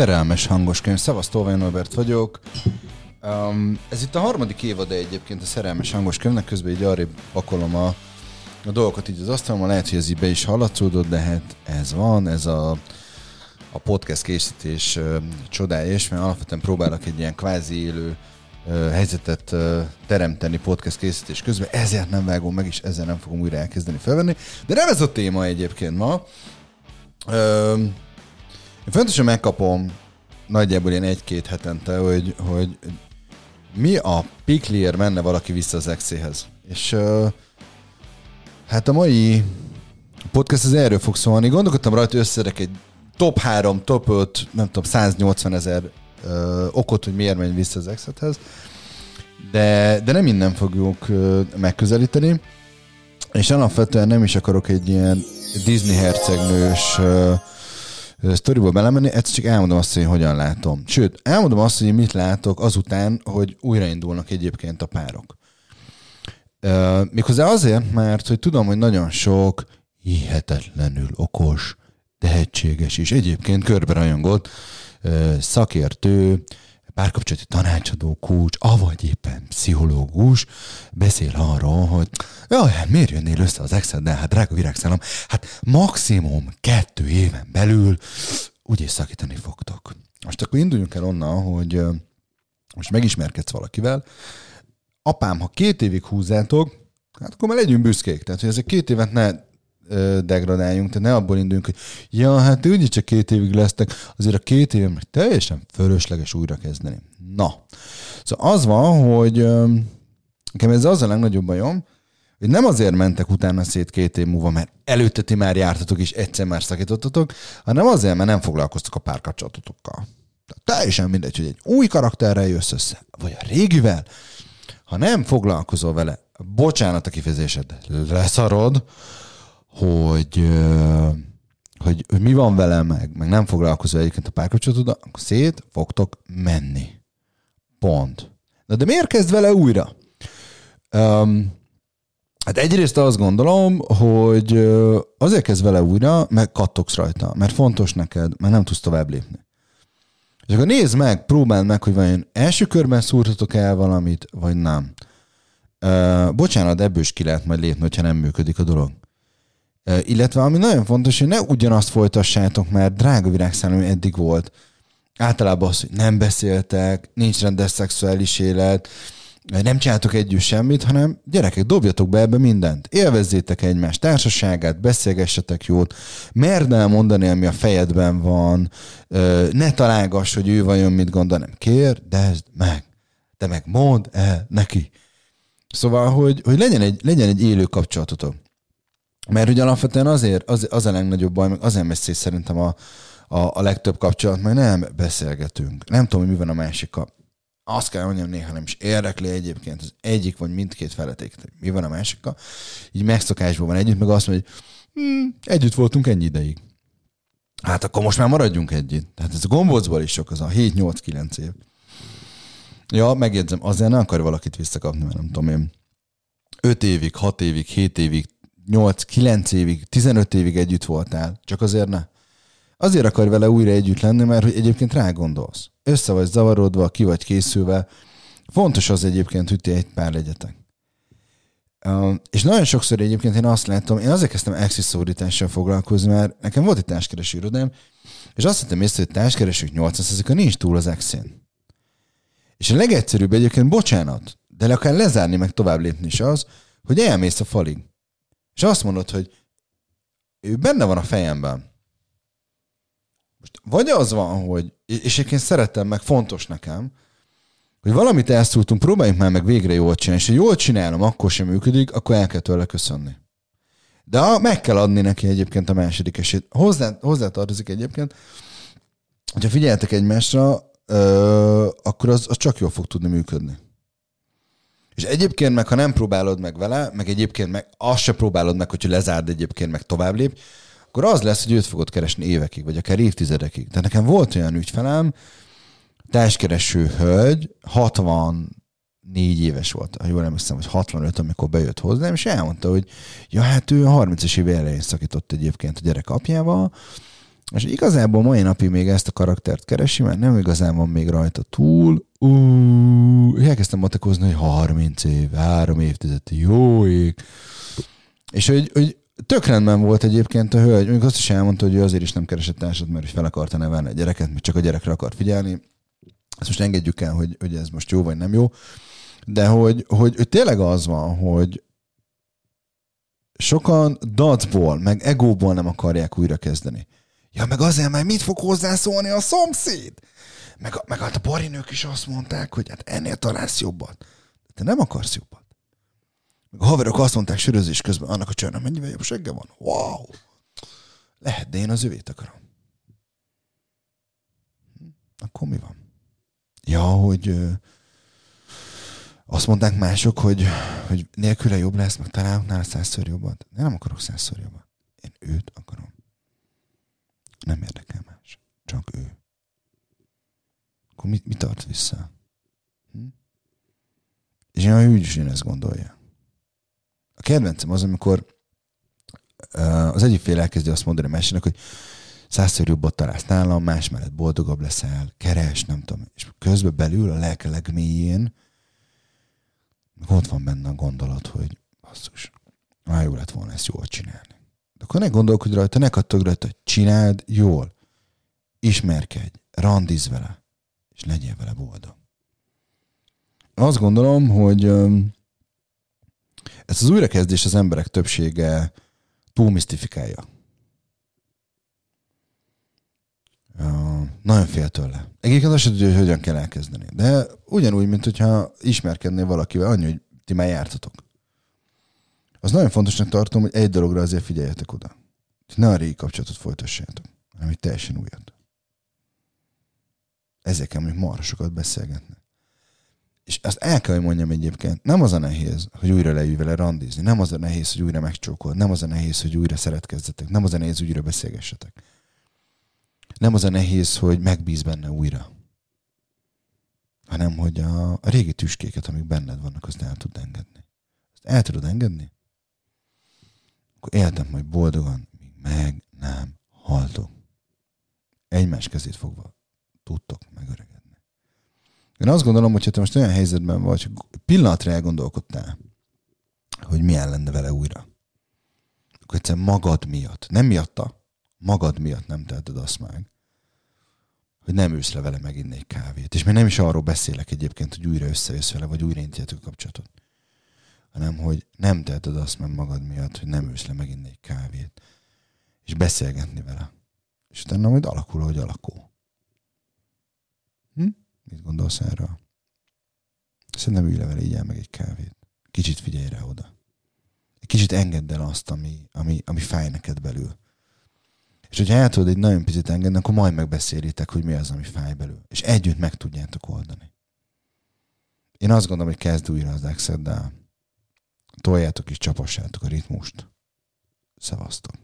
Szerelmes hangos könyv. Szavasz, Tolvai Norbert vagyok. Um, ez itt a harmadik évad egyébként a szerelmes hangos könyvnek, közben így arrébb pakolom a, a dolgokat így az asztalon, lehet, hogy ez így be is hallatszódott, de hát ez van, ez a, a podcast készítés uh, csodája, és mert alapvetően próbálok egy ilyen kvázi élő uh, helyzetet uh, teremteni podcast készítés közben, ezért nem vágom meg, és ezzel nem fogom újra elkezdeni felvenni. De nem ez a téma egyébként ma. Én fontosan megkapom nagyjából ilyen egy-két hetente, hogy, hogy mi a piklier menne valaki vissza az exéhez. És hát a mai podcast az erről fog szólni. Gondolkodtam rajta, hogy összerek egy top 3, top 5, nem tudom, 180 ezer uh, okot, hogy miért menj vissza az exethez. De, de nem innen fogjuk megközelíteni. És alapvetően nem is akarok egy ilyen Disney hercegnős uh, sztoriba belemenni, ezt csak elmondom azt, hogy hogyan látom. Sőt, elmondom azt, hogy mit látok azután, hogy újraindulnak egyébként a párok. Méghozzá azért, mert hogy tudom, hogy nagyon sok hihetetlenül okos, tehetséges és egyébként körbe rajongot uh, szakértő, párkapcsolati tanácsadó, kócs, avagy éppen pszichológus beszél arról, hogy jaj, hát miért jönnél össze az exed de hát drága virágszállam, hát maximum kettő éven belül úgyis szakítani fogtok. Most akkor induljunk el onnan, hogy most megismerkedsz valakivel, apám, ha két évig húzzátok, hát akkor már legyünk büszkék. Tehát, hogy ezek két évet ne degradáljunk, tehát ne abból induljunk, hogy ja, hát úgyis csak két évig lesztek, azért a két év teljesen fölösleges újra kezdeni. Na, szóval az van, hogy nekem ez az a legnagyobb bajom, hogy nem azért mentek utána szét két év múlva, mert előtte ti már jártatok és egyszer már szakítottatok, hanem azért, mert nem foglalkoztak a párkapcsolatotokkal. Teljesen mindegy, hogy egy új karakterrel jössz össze, vagy a régivel, ha nem foglalkozol vele, bocsánat a kifejezésed, leszarod, hogy, hogy, hogy mi van velem, meg, meg nem foglalkozol egyébként a párkapcsolatoddal, akkor szét fogtok menni. Pont. Na de miért kezd vele újra? Um, hát egyrészt azt gondolom, hogy azért kezd vele újra, mert kattogsz rajta, mert fontos neked, mert nem tudsz tovább lépni. És akkor nézd meg, próbáld meg, hogy vajon első körben szúrtatok el valamit, vagy nem. Uh, bocsánat, ebből is ki lehet majd lépni, hogyha nem működik a dolog. Illetve ami nagyon fontos, hogy ne ugyanazt folytassátok, mert drága virágszállam eddig volt. Általában az, hogy nem beszéltek, nincs rendes szexuális élet, nem csináltok együtt semmit, hanem gyerekek, dobjatok be ebbe mindent. Élvezzétek egymás társaságát, beszélgessetek jót, merd el mondani, ami a fejedben van, ne találgass, hogy ő vajon mit gondol, nem kér, de ez meg. Te meg mondd el neki. Szóval, hogy, hogy legyen, egy, legyen egy élő kapcsolatotok. Mert ugye alapvetően azért, az, az a legnagyobb baj, meg azért messzé szerintem a, a, a legtöbb kapcsolat, mert nem beszélgetünk. Nem tudom, hogy mi van a másikkal. Azt kell mondjam, néha nem is érdekli egyébként az egyik vagy mindkét feleték, mi van a másikkal. Így megszokásban van együtt, meg azt mondja, hogy hm, együtt voltunk ennyi ideig. Hát akkor most már maradjunk együtt. Tehát ez a gombócból is sok, az a 7-8-9 év. Ja, megjegyzem, azért nem akar valakit visszakapni, mert nem tudom én. 5 évig, 6 évig, 7 évig 8-9 évig, 15 évig együtt voltál, csak azért ne. Azért akar vele újra együtt lenni, mert hogy egyébként rá gondolsz. Össze vagy zavarodva, ki vagy készülve. Fontos az egyébként, hogy ti egy pár legyetek. Uh, és nagyon sokszor egyébként én azt látom, én azért kezdtem exiszorítással foglalkozni, mert nekem volt egy társkereső irodám, és azt hittem észre, hogy társkeresők 80%-a nincs túl az exén. És a legegyszerűbb egyébként, bocsánat, de akár lezárni, meg tovább lépni is az, hogy elmész a falig. És azt mondod, hogy ő benne van a fejemben. Most vagy az van, hogy, és egyébként szeretem, meg fontos nekem, hogy valamit elszúrtunk, próbáljunk már meg végre jól csinálni, és ha jól csinálom, akkor sem működik, akkor el kell tőle köszönni. De meg kell adni neki egyébként a második esélyt. Hozzá, hozzá tartozik egyébként, hogyha figyeltek egymásra, ö, akkor az, az csak jól fog tudni működni. És egyébként meg, ha nem próbálod meg vele, meg egyébként meg azt se próbálod meg, hogyha lezárd egyébként, meg tovább lép, akkor az lesz, hogy őt fogod keresni évekig, vagy akár évtizedekig. Tehát nekem volt olyan ügyfelem, társkereső hölgy, 64 éves volt, ha jól emlékszem, vagy 65, amikor bejött hozzám, és elmondta, hogy ja, hát ő a 30-es éve elején szakított egyébként a gyerek apjával, És igazából mai napig még ezt a karaktert keresi, mert nem igazán van még rajta túl. Ú, elkezdtem matekozni, hogy 30 év, 3 évtized, jó ég. És hogy, hogy tök rendben volt egyébként a hölgy, mondjuk azt is elmondta, hogy ő azért is nem keresett társat, mert fel akarta nevelni a gyereket, mert csak a gyerekre akar figyelni. Ezt most engedjük el, hogy, hogy ez most jó vagy nem jó. De hogy, hogy, hogy tényleg az van, hogy sokan dacból, meg egóból nem akarják újra kezdeni. Ja, meg azért, mert mit fog hozzászólni a szomszéd? Meg, meg hát a barinők is azt mondták, hogy hát ennél találsz jobbat. Te nem akarsz jobbat. Meg a haverok azt mondták sörözés közben, annak a csörnek mennyivel jobb segge van. Wow! Lehet, de én az övét akarom. Hm, akkor mi van? Ja, hogy ö, azt mondták mások, hogy, hogy nélküle jobb lesz, meg találok nála százszor jobbat. De nem akarok százszor jobbat. Én őt akarom. Nem érdekel más. Csak ő. Akkor mit, mit tart vissza? Hm? És én úgy is ezt gondolja. A kedvencem az, amikor az egyik fél elkezdi azt mondani a másiknak, hogy százszor jobbat találsz nálam, más mellett boldogabb leszel, keres, nem tudom. És közben belül a lelke legmélyén ott van benne a gondolat, hogy basszus, már jó lett volna ezt jól csinálni. Akkor ne gondolkodj rajta, ne kattog rajta, csináld jól. Ismerkedj, randiz vele, és legyél vele boldog. Azt gondolom, hogy ezt az újrakezdés az emberek többsége túl misztifikálja. Uh, nagyon fél tőle. Egyébként azt sem tudja, hogy hogyan kell elkezdeni. De ugyanúgy, mint hogyha ismerkednél valakivel, annyi, hogy ti már jártatok. Az nagyon fontosnak tartom, hogy egy dologra azért figyeljetek oda. Ne a régi kapcsolatot folytassátok, hanem egy teljesen újat. Ezzel kell mondjuk marha sokat beszélgetni. És azt el kell, hogy mondjam egyébként, nem az a nehéz, hogy újra leülj vele randizni, nem az a nehéz, hogy újra megcsókol, nem az a nehéz, hogy újra szeretkezzetek, nem az a nehéz, hogy újra beszélgessetek. Nem az a nehéz, hogy megbíz benne újra. Hanem, hogy a, a régi tüskéket, amik benned vannak, azt el tud engedni. Azt el tudod engedni? Akkor éltem majd boldogan, míg meg nem haltok. Egymás kezét fogva tudtok megöregedni. Én azt gondolom, hogy te most olyan helyzetben vagy, hogy pillanatra elgondolkodtál, hogy milyen lenne vele újra. Akkor egyszerűen magad miatt, nem miatta, magad miatt nem teheted azt meg, hogy nem ülsz le vele meginni egy kávét. És még nem is arról beszélek egyébként, hogy újra összejössz vele, vagy újra indítjátok a kapcsolatot. Hanem, hogy nem teheted azt meg magad miatt, hogy nem ülsz le meginni egy kávét. És beszélgetni vele. És utána majd alakul, hogy alakul. Hm? Mit gondolsz erről? Szerintem ülj le vele, így el meg egy kávét. Kicsit figyelj rá oda. Egy kicsit engedd el azt, ami, ami, ami fáj neked belül. És hogyha el tudod egy nagyon picit engedni, akkor majd megbeszélitek, hogy mi az, ami fáj belül. És együtt meg tudjátok oldani. Én azt gondolom, hogy kezd újra az Exeddel. Toljátok és csapassátok a ritmust. Szevasztok.